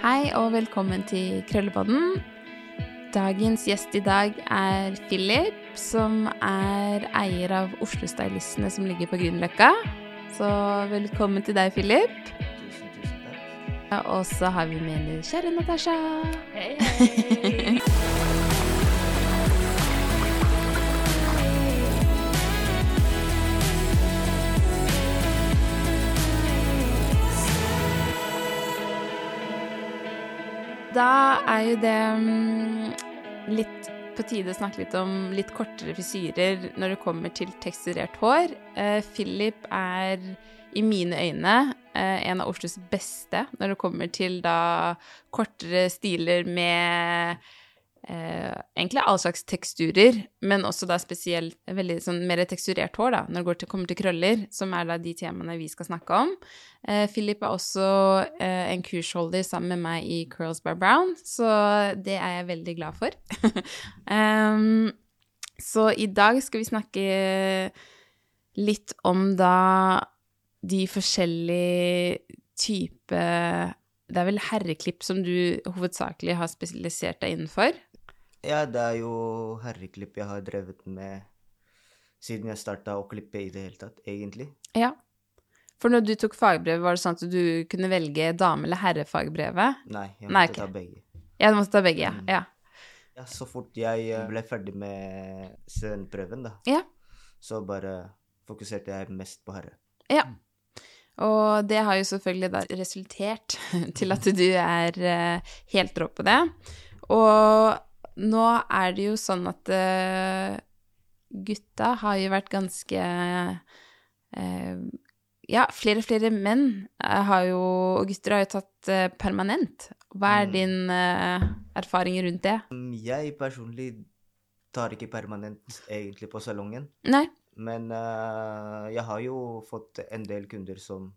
Hei og velkommen til Krøllepodden. Dagens gjest i dag er Philip, som er eier av Oslo Stylistene som ligger på Grünerløkka. Så velkommen til deg, Philip. Tusen, tusen takk. Og så har vi med kjære Natasha. Hei, hei. Da er jo det mm, litt på tide å snakke litt om litt kortere frisyrer når det kommer til teksturert hår. Eh, Philip er i mine øyne eh, en av Oslos beste når det kommer til da kortere stiler med eh, egentlig all slags teksturer, men også da spesielt veldig sånn mer teksturert hår, da, når det til, kommer til krøller, som er da de temaene vi skal snakke om. Eh, Philip er også eh, en kursholder sammen med meg i Curls by Brown, så det er jeg veldig glad for. um, så i dag skal vi snakke litt om da de forskjellige type Det er vel herreklipp som du hovedsakelig har spesialisert deg innenfor? Ja, det er jo herreklipp jeg har drevet med siden jeg starta å klippe i det hele tatt, egentlig. Ja. For når du tok fagbrev, var det sånn at du kunne velge dame- eller herrefagbrevet? Nei, jeg Nei, måtte ok. ta begge. Ja, du måtte ta begge, ja. Mm. ja. Ja, så fort jeg eh, ble ferdig med studentprøven, da, Ja. så bare fokuserte jeg mest på herre. Ja. Og det har jo selvfølgelig da resultert til at du er eh, helt rå på det. Og nå er det jo sånn at uh, gutta har jo vært ganske uh, Ja, flere og flere menn eh, har jo Og gutter har jo tatt uh, permanent. Hva er Mm. din erfaring rundt det? Mm, Jeg personlig tar ikke permanent egentlig på salongen, Nei? men jeg har jo fått en del kunder som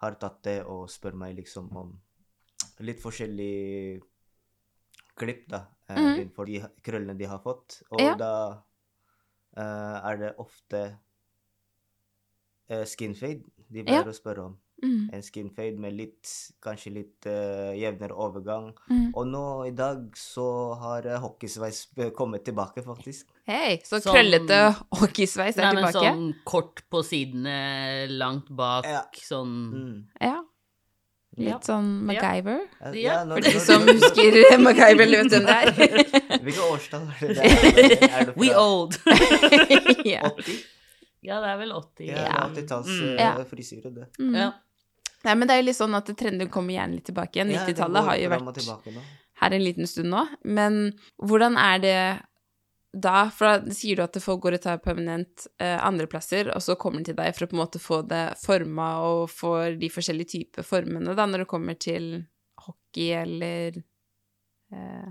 har tatt det og spør meg liksom om litt forskjellig klipp, da, eh, Mhm. innenfor de krøllene de har fått. Og Ja. da eh, er det ofte uh, skin fade de pleier å spørre om. Mm. En skin fade med litt, kanskje litt uh, jevnere overgang. Mm. Og nå i dag så har uh, hockeysveis eh, kommet tilbake, faktisk. Hei, så Sånn- krøllete hockeysveis er Nei, men tilbake? sånn kort på sidene, langt bak, Ja. sånn Mm. Ja. Litt Ja. sånn MacGyver? Ja, når- For de som husker MacGyver, eller vet hvem det er. Hvilket årstall er det? der? Er det We old. 80? ja, det er vel 80. Ja, Ja. 80-talls Mm. eh, det. Mm. Ja. Nei, men det er jo litt sånn at trenden kommer gjerne litt tilbake igjen. 90-tallet har jo vært her en liten stund nå. Men hvordan er det da? For da sier du at folk går og tar permanent eh, andre plasser, og så kommer de til deg for å på en måte få det forma og få de forskjellige typer formene, da, når det kommer til hockey eller eh,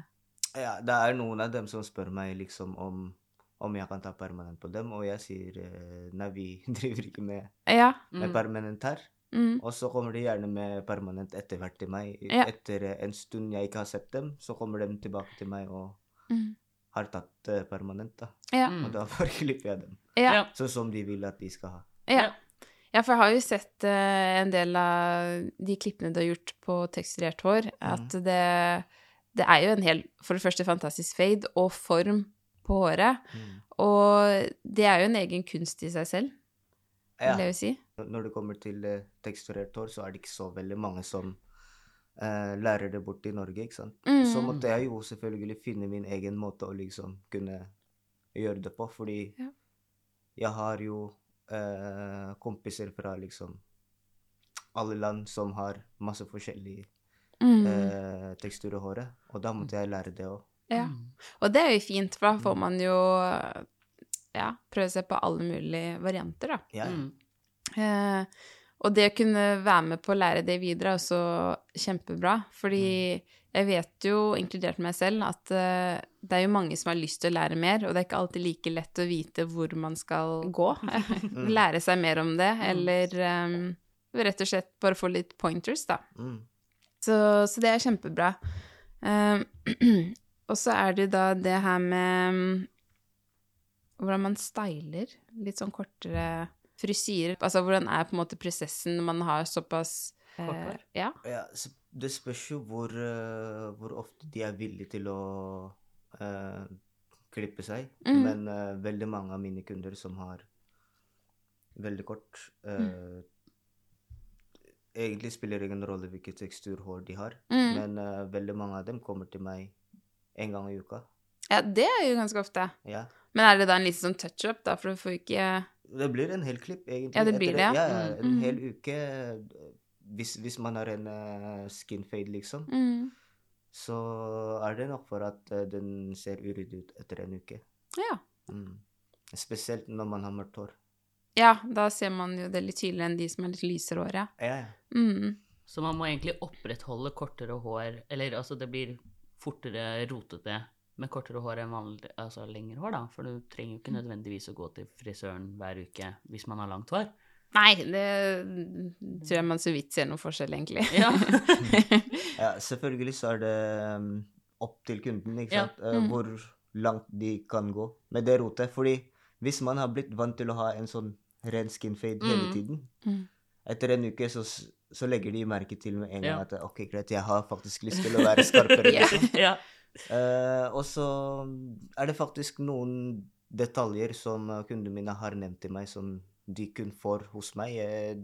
Ja, det er noen av dem som spør meg liksom om om jeg kan ta permanent på dem, og jeg sier eh, nei, vi driver ikke med, Ja. med Mm. permanent her. Mm. Og så kommer de gjerne med permanent etter hvert til meg. Ja. Etter en stund jeg ikke har sett dem, så kommer de tilbake til meg og Mm. Har tatt eh, permanent, da. Ja. Mm. Og da forklipper klipper jeg dem. Ja. Sånn som de vil at de skal ha. Ja. ja, for jeg har jo sett uh, en del av de klippene du har gjort på teksturert hår, at det, det er jo en hel, for det første, fantastisk fade og form på håret. Mm. Og det er jo en egen kunst i seg selv, Ja. vil jeg jo si. Når det kommer til uh, teksturert hår, så er det ikke så veldig mange som eh, lærer det bort i Norge, ikke sant. Mm. Så måtte jeg jo selvfølgelig finne min egen måte å liksom kunne gjøre det på, fordi Ja. jeg har jo uh, kompiser fra liksom alle land som har masse forskjellig Mm. eh, tekstur i håret, og da måtte jeg lære det òg. Ja. Og det er jo fint, for da får man jo ja, prøve seg på alle mulige varianter, da. Ja, ja. Mm. Og det å kunne være med på å lære det videre er også kjempebra, fordi jeg vet jo, inkludert meg selv, at eh, det er jo mange som har lyst til å lære mer, og det er ikke alltid like lett å vite hvor man skal gå. lære seg mer om det, eller um, rett og slett bare få litt pointers, da. Mm. Så, så det er kjempebra. Eh, og så er det jo da det her med um, hvordan man styler litt sånn kortere frisyrer. Altså hvordan er på en måte prosessen når man har såpass eh, Kort hår? Ja. Ja, Det spørs jo hvor, uh, hvor ofte de er villige til å uh, klippe seg. Mm. Men uh, veldig mange av mine kunder som har veldig kort eh, Mm. Egentlig spiller det ingen rolle hvilken teksturhår de har, Mm. men veldig mange av dem kommer til meg en gang i uka. Ja, det er jo ganske ofte. Ja. Men er det da en liten sånn touch-up, da, for du får ikke Det blir en hel klipp, egentlig. Ja, det blir det, ja. Ja, ja, en Mm. hel uke. eh, Hvis, hvis man har en uh, skin fade, liksom, mm. så er det nok for at uh, den ser uryddig ut etter en uke. Ja. Mm. Spesielt når man har mørkt hår. Ja, da ser man jo det litt tydeligere enn de som er litt lysere hår, ja. Ja, ja. Mm. Så man må egentlig opprettholde kortere hår, eller altså det blir fortere rotete med kortere hår enn vanlig, altså lengre hår, da. For du trenger jo ikke nødvendigvis å gå til frisøren hver uke hvis man har langt hår. Nei, det tror jeg man så vidt ser noen forskjell, egentlig. Ja. ja, selvfølgelig så er det um, opp til kunden, ikke sant, ja. Mm. hvor langt de kan gå med det rotet. Fordi hvis man har blitt vant til å ha en sånn ren skin fade hele Mm. tiden, Mm. etter en uke så, så legger de merke til med en gang Ja. at ok, greit, jeg har faktisk lyst til å være skarpere. Liksom. ja. Eh, og så er det faktisk noen detaljer som kundene mine har nevnt til meg, som de kun får hos meg. Jeg,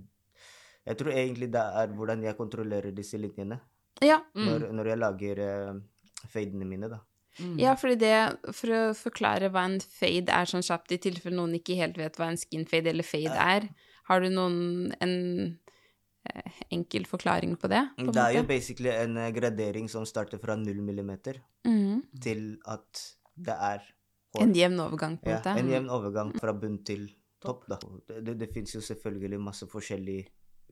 jeg tror egentlig det er hvordan jeg kontrollerer disse linjene Ja, Mm. når, når jeg lager uh, fadene mine, da. Mm. ja, fordi det, for å forklare hva en fade er sånn kjapt, i tilfelle noen ikke helt vet hva en skin fade eller fade er, har du noen, en enkel forklaring på det? På Det er jo basically en eh, gradering som starter fra null millimeter mm. til at det er hår. En jevn overgang, på en Ja, måte? en jevn overgang fra bunn til topp, da. Det, det, det fins jo selvfølgelig masse forskjellige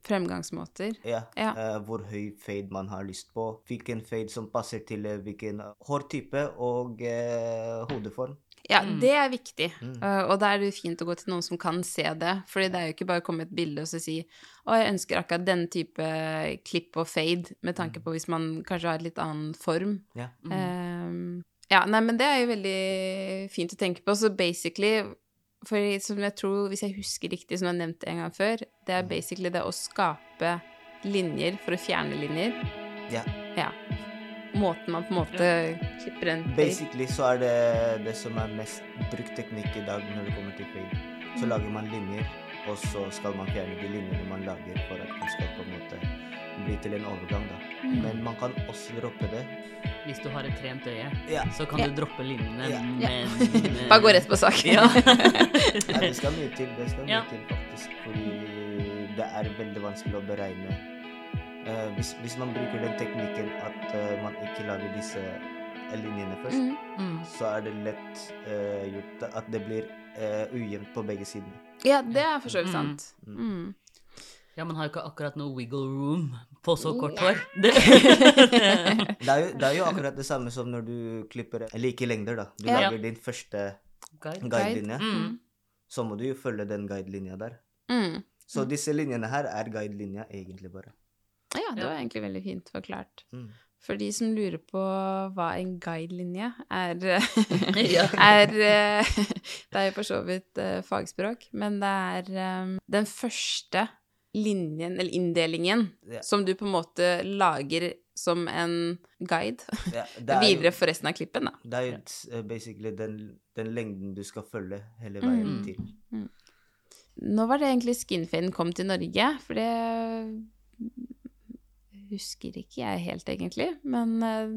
Fremgangsmåter. Ja, Ja. Uh, hvor høy fade man har lyst på. Hvilken fade som passer til eh, hvilken hårtype og uh, hodeform. Ja, Mm. det er viktig. Mm. Uh, og da er det fint å gå til noen som kan se det. Fordi det er jo ikke bare å komme med et bilde og så si å, jeg ønsker akkurat den type klipp og fade, med tanke på hvis man kanskje har et litt annen form. Ja. Mm. Um, ja, nei, men det er jo veldig fint å tenke på. Så basically, for som jeg tror, hvis jeg husker riktig, som jeg nevnte en gang før, det er basically det å skape linjer for å fjerne linjer. Ja. Ja. Måten man på en måte klipper en. Basically så er det det som er mest brukt teknikk i dag når det kommer til fade. Mm. Så lager man linjer, og så skal man fjerne de linjene man lager for at det skal på en måte bli til en overgang, da. Mm. Men man kan også droppe det. Hvis du har et trent øye, Ja. så kan Ja. du droppe linjene, Ja. men eh, Bare gå rett på sak. Ja. Nei, det skal mye til, det skal mye Ja. til faktisk. Fordi det er veldig vanskelig å beregne. Uh, hvis, hvis man bruker den teknikken at uh, man ikke lager disse linjene først, Mm. Mm. så er det lett uh, gjort at det blir uh, ujevnt på begge sider. Ja, det er for så vidt Mm. sant. Mm. Mm. Ja, man har jo ikke akkurat noe wiggle room på så kort hår. Det, Det er, jo, det er jo akkurat det samme som når du klipper like lengder, da. Du Ja. lager din første Guide. guidelinje, Mm. så må du jo følge den guidelinja der. Mm. Så disse linjene her er guidelinja egentlig bare. Ja, det var egentlig veldig fint forklart. Mm. For de som lurer på hva en guidelinje er er eh, Det er jo for så vidt eh, fagspråk, men det er eh, den første linjen, eller inndelingen, Ja. som du på en måte lager som en guide Ja, er videre for resten av klippen, da. Det er jo eh, basically den, den lengden du skal følge hele veien Mm. til. Nå var det egentlig skinfaden kom til Norge, for det husker ikke jeg helt, egentlig. Men eh,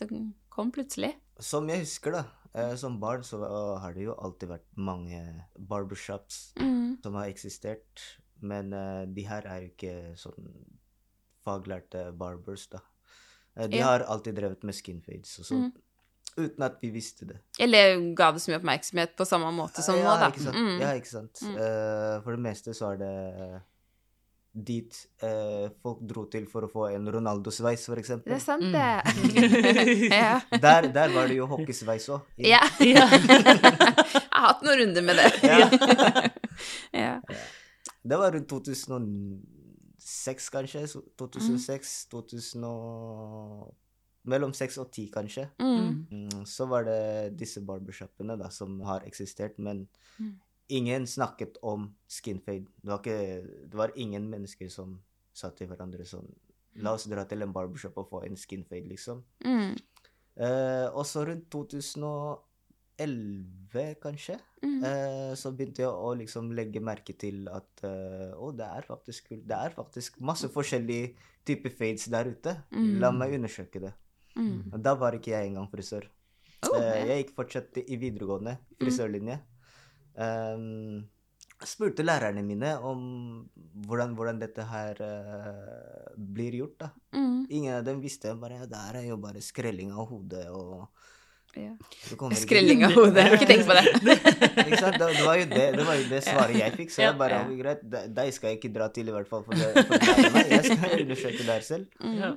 det kom plutselig. Som jeg husker, da, eh, som barn så har det jo alltid vært mange barbershops Mm. som har eksistert. Men eh, de her er jo ikke sånn faglærte barbers, da. De Ja. har alltid drevet med skinfades og sånn. Mm. Uten at vi visste det. Eller ga det så mye oppmerksomhet på samme måte som ja, nå, da. Ikke sant? Mm. Ja, ikke sant. Mm. For det meste så er det dit eh, folk dro til for å få en Ronaldo-sveis, f.eks. Det er sant, Mm. ja. Der, der var det jo hockeysveis òg. ja. Ja. jeg har hatt noen runder med det. Ja. ja. Det var rundt 2006, kanskje. så- 2006, 2000 og Mellom 6 og 10, kanskje. Mm. Mm, så var det disse barbershopene da, som har eksistert, men Mm. Ingen snakket om skin fade. Det var, ikke, det var ingen mennesker som sa til hverandre sånn La oss dra til en barbershop og få en skin fade, liksom. Mm. Uh, og så rundt 2011, kanskje, Mm. uh, så begynte jeg å liksom legge merke til at uh, oh, det er faktisk kult. Det er faktisk masse forskjellige typer fades der ute. Mm. La meg undersøke det. Mm. Da var ikke jeg engang frisør. Oh, Eh, jeg gikk fortsatt i videregående, frisørlinje. Um, spurte lærerne mine om hvordan, hvordan dette her uh, blir gjort. da. Mm. Ingen av dem visste. bare, ja, Det er jo bare skrelling av hodet og Ja. Skrelling av hodet. Jeg har ikke tenkt på det. ikke sant? Det, det, var jo det, det var jo det svaret jeg fikk. Så jeg bare, Ja. greit, deg skal jeg ikke dra til, i hvert fall. For det, for det. Jeg skal undersøke der selv. Mm. Ja.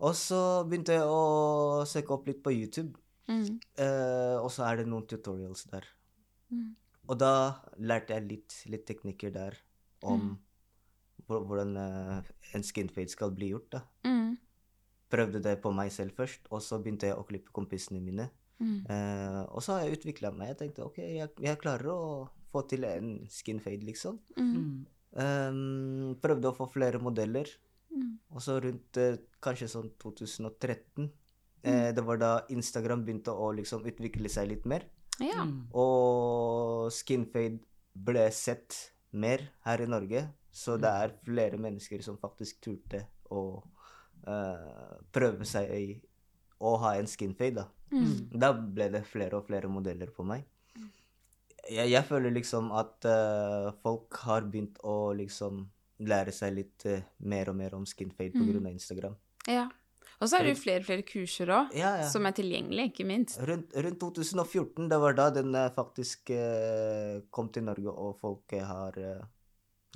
Og så begynte jeg å søke opp litt på YouTube. Mm. Uh, og så er det noen tutorials der. Mm. Og da lærte jeg litt, litt teknikker der om Mm. hvordan eh, en skin fade skal bli gjort. da. Mm. Prøvde det på meg selv først, og så begynte jeg å klippe kompisene mine. Mm. Eh, og så har jeg utvikla meg. Jeg tenkte ok, jeg, jeg klarer å få til en skin fade, liksom. Eh, prøvde å få flere modeller. Mm. Og så rundt eh, kanskje sånn 2013 eh, Det var da Instagram begynte å liksom utvikle seg litt mer. Ja. Mm. Og skinfade ble sett mer her i Norge. Så det er flere mennesker som faktisk turte å uh, prøve seg i å ha en skinfade. Da. Mm. da ble det flere og flere modeller på meg. Jeg, jeg føler liksom at uh, folk har begynt å liksom lære seg litt uh, mer og mer om skinfade på Mm. av Instagram. ja. Og så er det jo flere og flere kurser òg, Ja, ja. som er tilgjengelige, ikke minst. Rundt, rundt 2014, det var da den eh, faktisk eh, kom til Norge, og folk eh, har eh,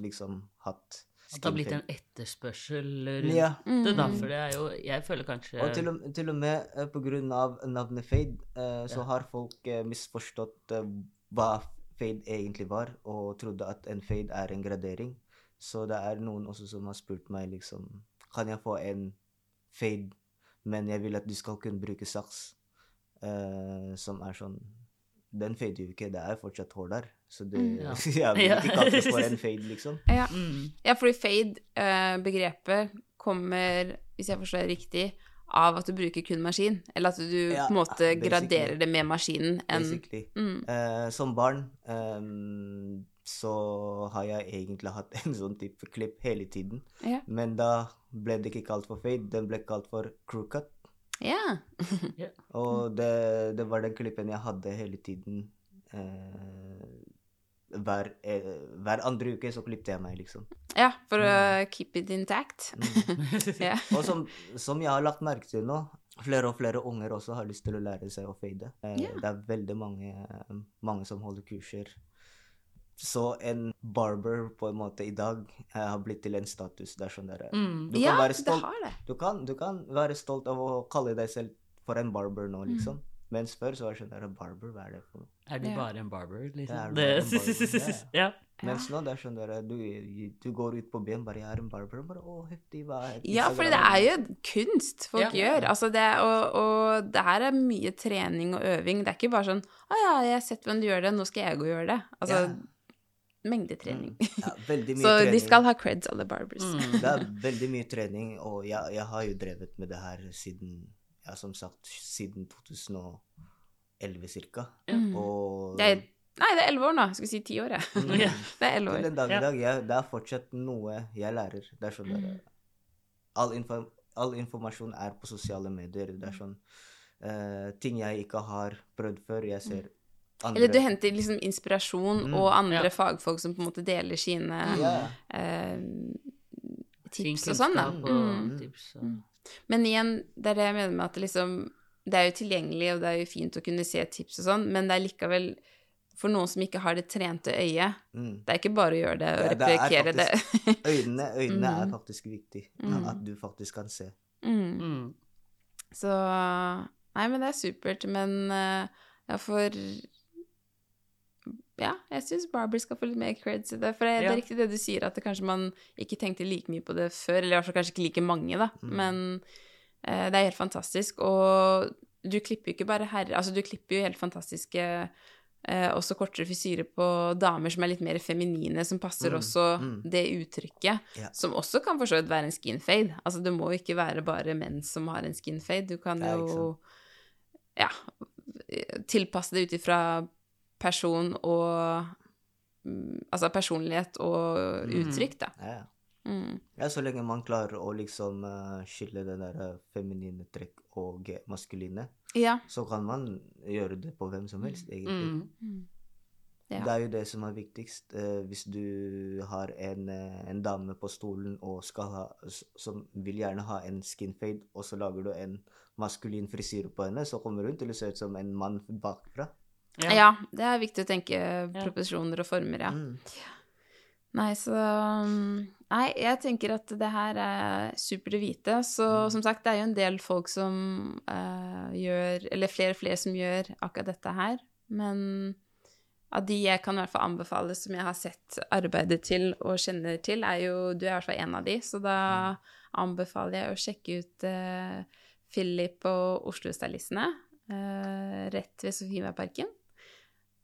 liksom hatt At det har blitt en etterspørsel rundt Ja. det, da. Mm. For det er jo Jeg føler kanskje Og til og, til og med eh, på grunn av navnet fade, eh, så Ja. har folk eh, misforstått eh, hva fade egentlig var, og trodde at en fade er en gradering. Så det er noen også som har spurt meg liksom Kan jeg få en fade, men jeg vil at du skal kunne bruke saks? uh, som er sånn Den fader jo ikke, det er fortsatt hår der. Så det Mm. Ja. Jeg vil ikke kalle det for en fade, liksom. Ja, mm. ja fordi fade-begrepet kommer, hvis jeg forstår det riktig, av at du bruker kun maskin. Eller at du Ja, på en måte basically. graderer det med maskinen enn Basically. mm. uh, som barn ehm, så har jeg egentlig hatt en sånn type klipp hele tiden. Ja. Men da ble det ikke kalt for fade, den ble kalt for crew cut. Ja. Og det, det var den klippen jeg hadde hele tiden. Eh, hver, eh, hver andre uke så klippte jeg meg, liksom. ja, for å keep it intact. Mm. Ja. Og som, som jeg har lagt merke til nå, flere og flere unger også har lyst til å lære seg å fade. Eh, yeah. Det er veldig mange, mange som holder kurser. Så en barber på en måte i dag eh, har blitt til en status. Det er sånn der, Mm. Du kan ja, være det stolt. har det. Du kan, du kan være stolt av å kalle deg selv for en barber nå, Mm. liksom. Mens før så var det sånn der, barber, hva er det for noe? Er du Ja. bare en barber, er liksom? barber? ja. Mens nå det er sånn der, du, du går ut på byen bare, jeg er en barber, og bare, å, heftig, hva er Ja, for det er jo kunst folk Ja. gjør. Altså det, og, og det her er mye trening og øving. Det er ikke bare sånn 'Å ja, jeg har sett hvordan du gjør det, nå skal jeg gå og gjøre det'. Altså Ja. Mengdetrening. Mm. Ja, veldig mye Så trening. de skal ha creds, alle barbers. Mm. Det er veldig mye trening, og jeg, jeg har jo drevet med det her siden ja, som sagt, siden 2011 cirka. Mm. Og Det er, nei, det er elleve år nå. Jeg skulle si ti år, jeg. Mm. Ja. Det er elleve Til år. den dag i dag, jeg, det er fortsatt noe jeg lærer. Det er sånn der, Mm. all, info, all informasjon er på sosiale medier. Det er sånn uh, ting jeg ikke har prøvd før. Jeg ser andre. Eller du henter liksom inspirasjon Mm. og andre Ja. fagfolk som på en måte deler sine yeah. eh, tips og sånn, da. Mm. tips og Mm. Men igjen, det er det jeg mener med at det liksom Det er jo tilgjengelig, og det er jo fint å kunne se tips og sånn, men det er likevel For noen som ikke har det trente øyet, Mm. det er ikke bare å gjøre det og replikere det er faktisk det. Øynene, øynene er Mm. faktisk viktig. Mm. At du faktisk kan se. mm. mm. Så Nei, men det er supert, men eh, ja, for Ja, jeg syns Barber skal få litt mer creds i det. For det, det er riktig det du sier, at det kanskje man ikke tenkte like mye på det før. Eller i hvert fall kanskje ikke like mange, da. Mm. Men eh, det er helt fantastisk. Og du klipper jo ikke bare herrer Altså, du klipper jo helt fantastiske Eh, også kortere frisyre på damer som er litt mer feminine, som passer Mm, også mm. det uttrykket. Yeah. Som også kan for så vidt være en skin fade. Altså det må jo ikke være bare menn som har en skin fade. Du kan jo ja, tilpasse det ut ifra person og mm, Altså personlighet og Mm. uttrykk, da. Ja, ja. Mm. ja, så lenge man klarer å liksom eh, skille det der eh, feminine trekk og maskuline, Ja. så kan man gjøre det på hvem som helst, egentlig. Mm. Mm. Ja. Det er jo det som er viktigst. Eh, hvis du har en, en dame på stolen og skal ha, som vil gjerne ha en skin fade, og så lager du en maskulin frisyre på henne, så kommer hun til å se ut som en mann bakfra. Ja, det er viktig å tenke proposisjoner og former, ja. Mm. Nei, så um, Nei, jeg tenker at det her er supert å vite. Så Mm. som sagt, det er jo en del folk som uh, gjør Eller flere og flere som gjør akkurat dette her. Men av de jeg kan i hvert fall anbefale, som jeg har sett arbeidet til og kjenner til, er jo Du er i hvert fall en av de, så da anbefaler jeg å sjekke ut uh, Philip og Oslo-stylistene uh, rett ved Sofiemarparken.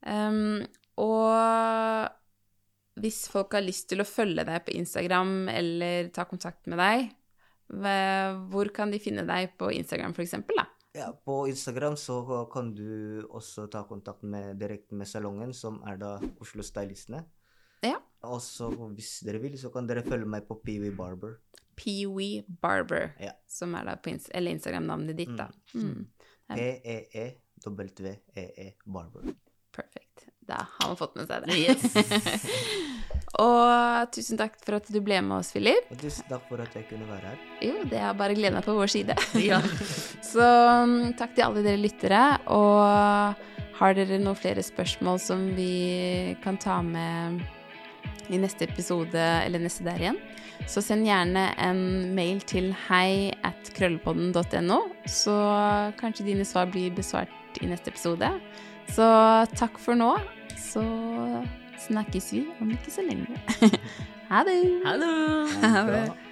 Um, og hvis folk har lyst til å følge deg på Instagram eller ta kontakt med deg, hvor kan de finne deg på Instagram, for eksempel, da? Ja, på Instagram så kan du også ta kontakt med, direkte med salongen, som er da Oslo Stylistene. Ja. Og så hvis dere vil, så kan dere følge meg på Peewee Barber. Peewee Barber, Ja. som er da på Instagram-navnet ditt, da. Mm. Mm. P-e-e-w-e-e Barber. Perfekt. Da har man fått med seg det. Yes. og tusen takk for at du ble med oss, Philip. Og tusen takk for at jeg kunne være her. Jo, det har bare gleden på vår side. ja. Så mm, takk til alle dere lyttere. Og har dere noen flere spørsmål som vi kan ta med i neste episode eller neste der igjen, så send gjerne en mail til hei at krøllepodden.no, så kanskje dine svar blir besvart i neste episode. Så takk for nå. Så snakkes vi om ikke så lenge. ha det! Hallo! Ha det.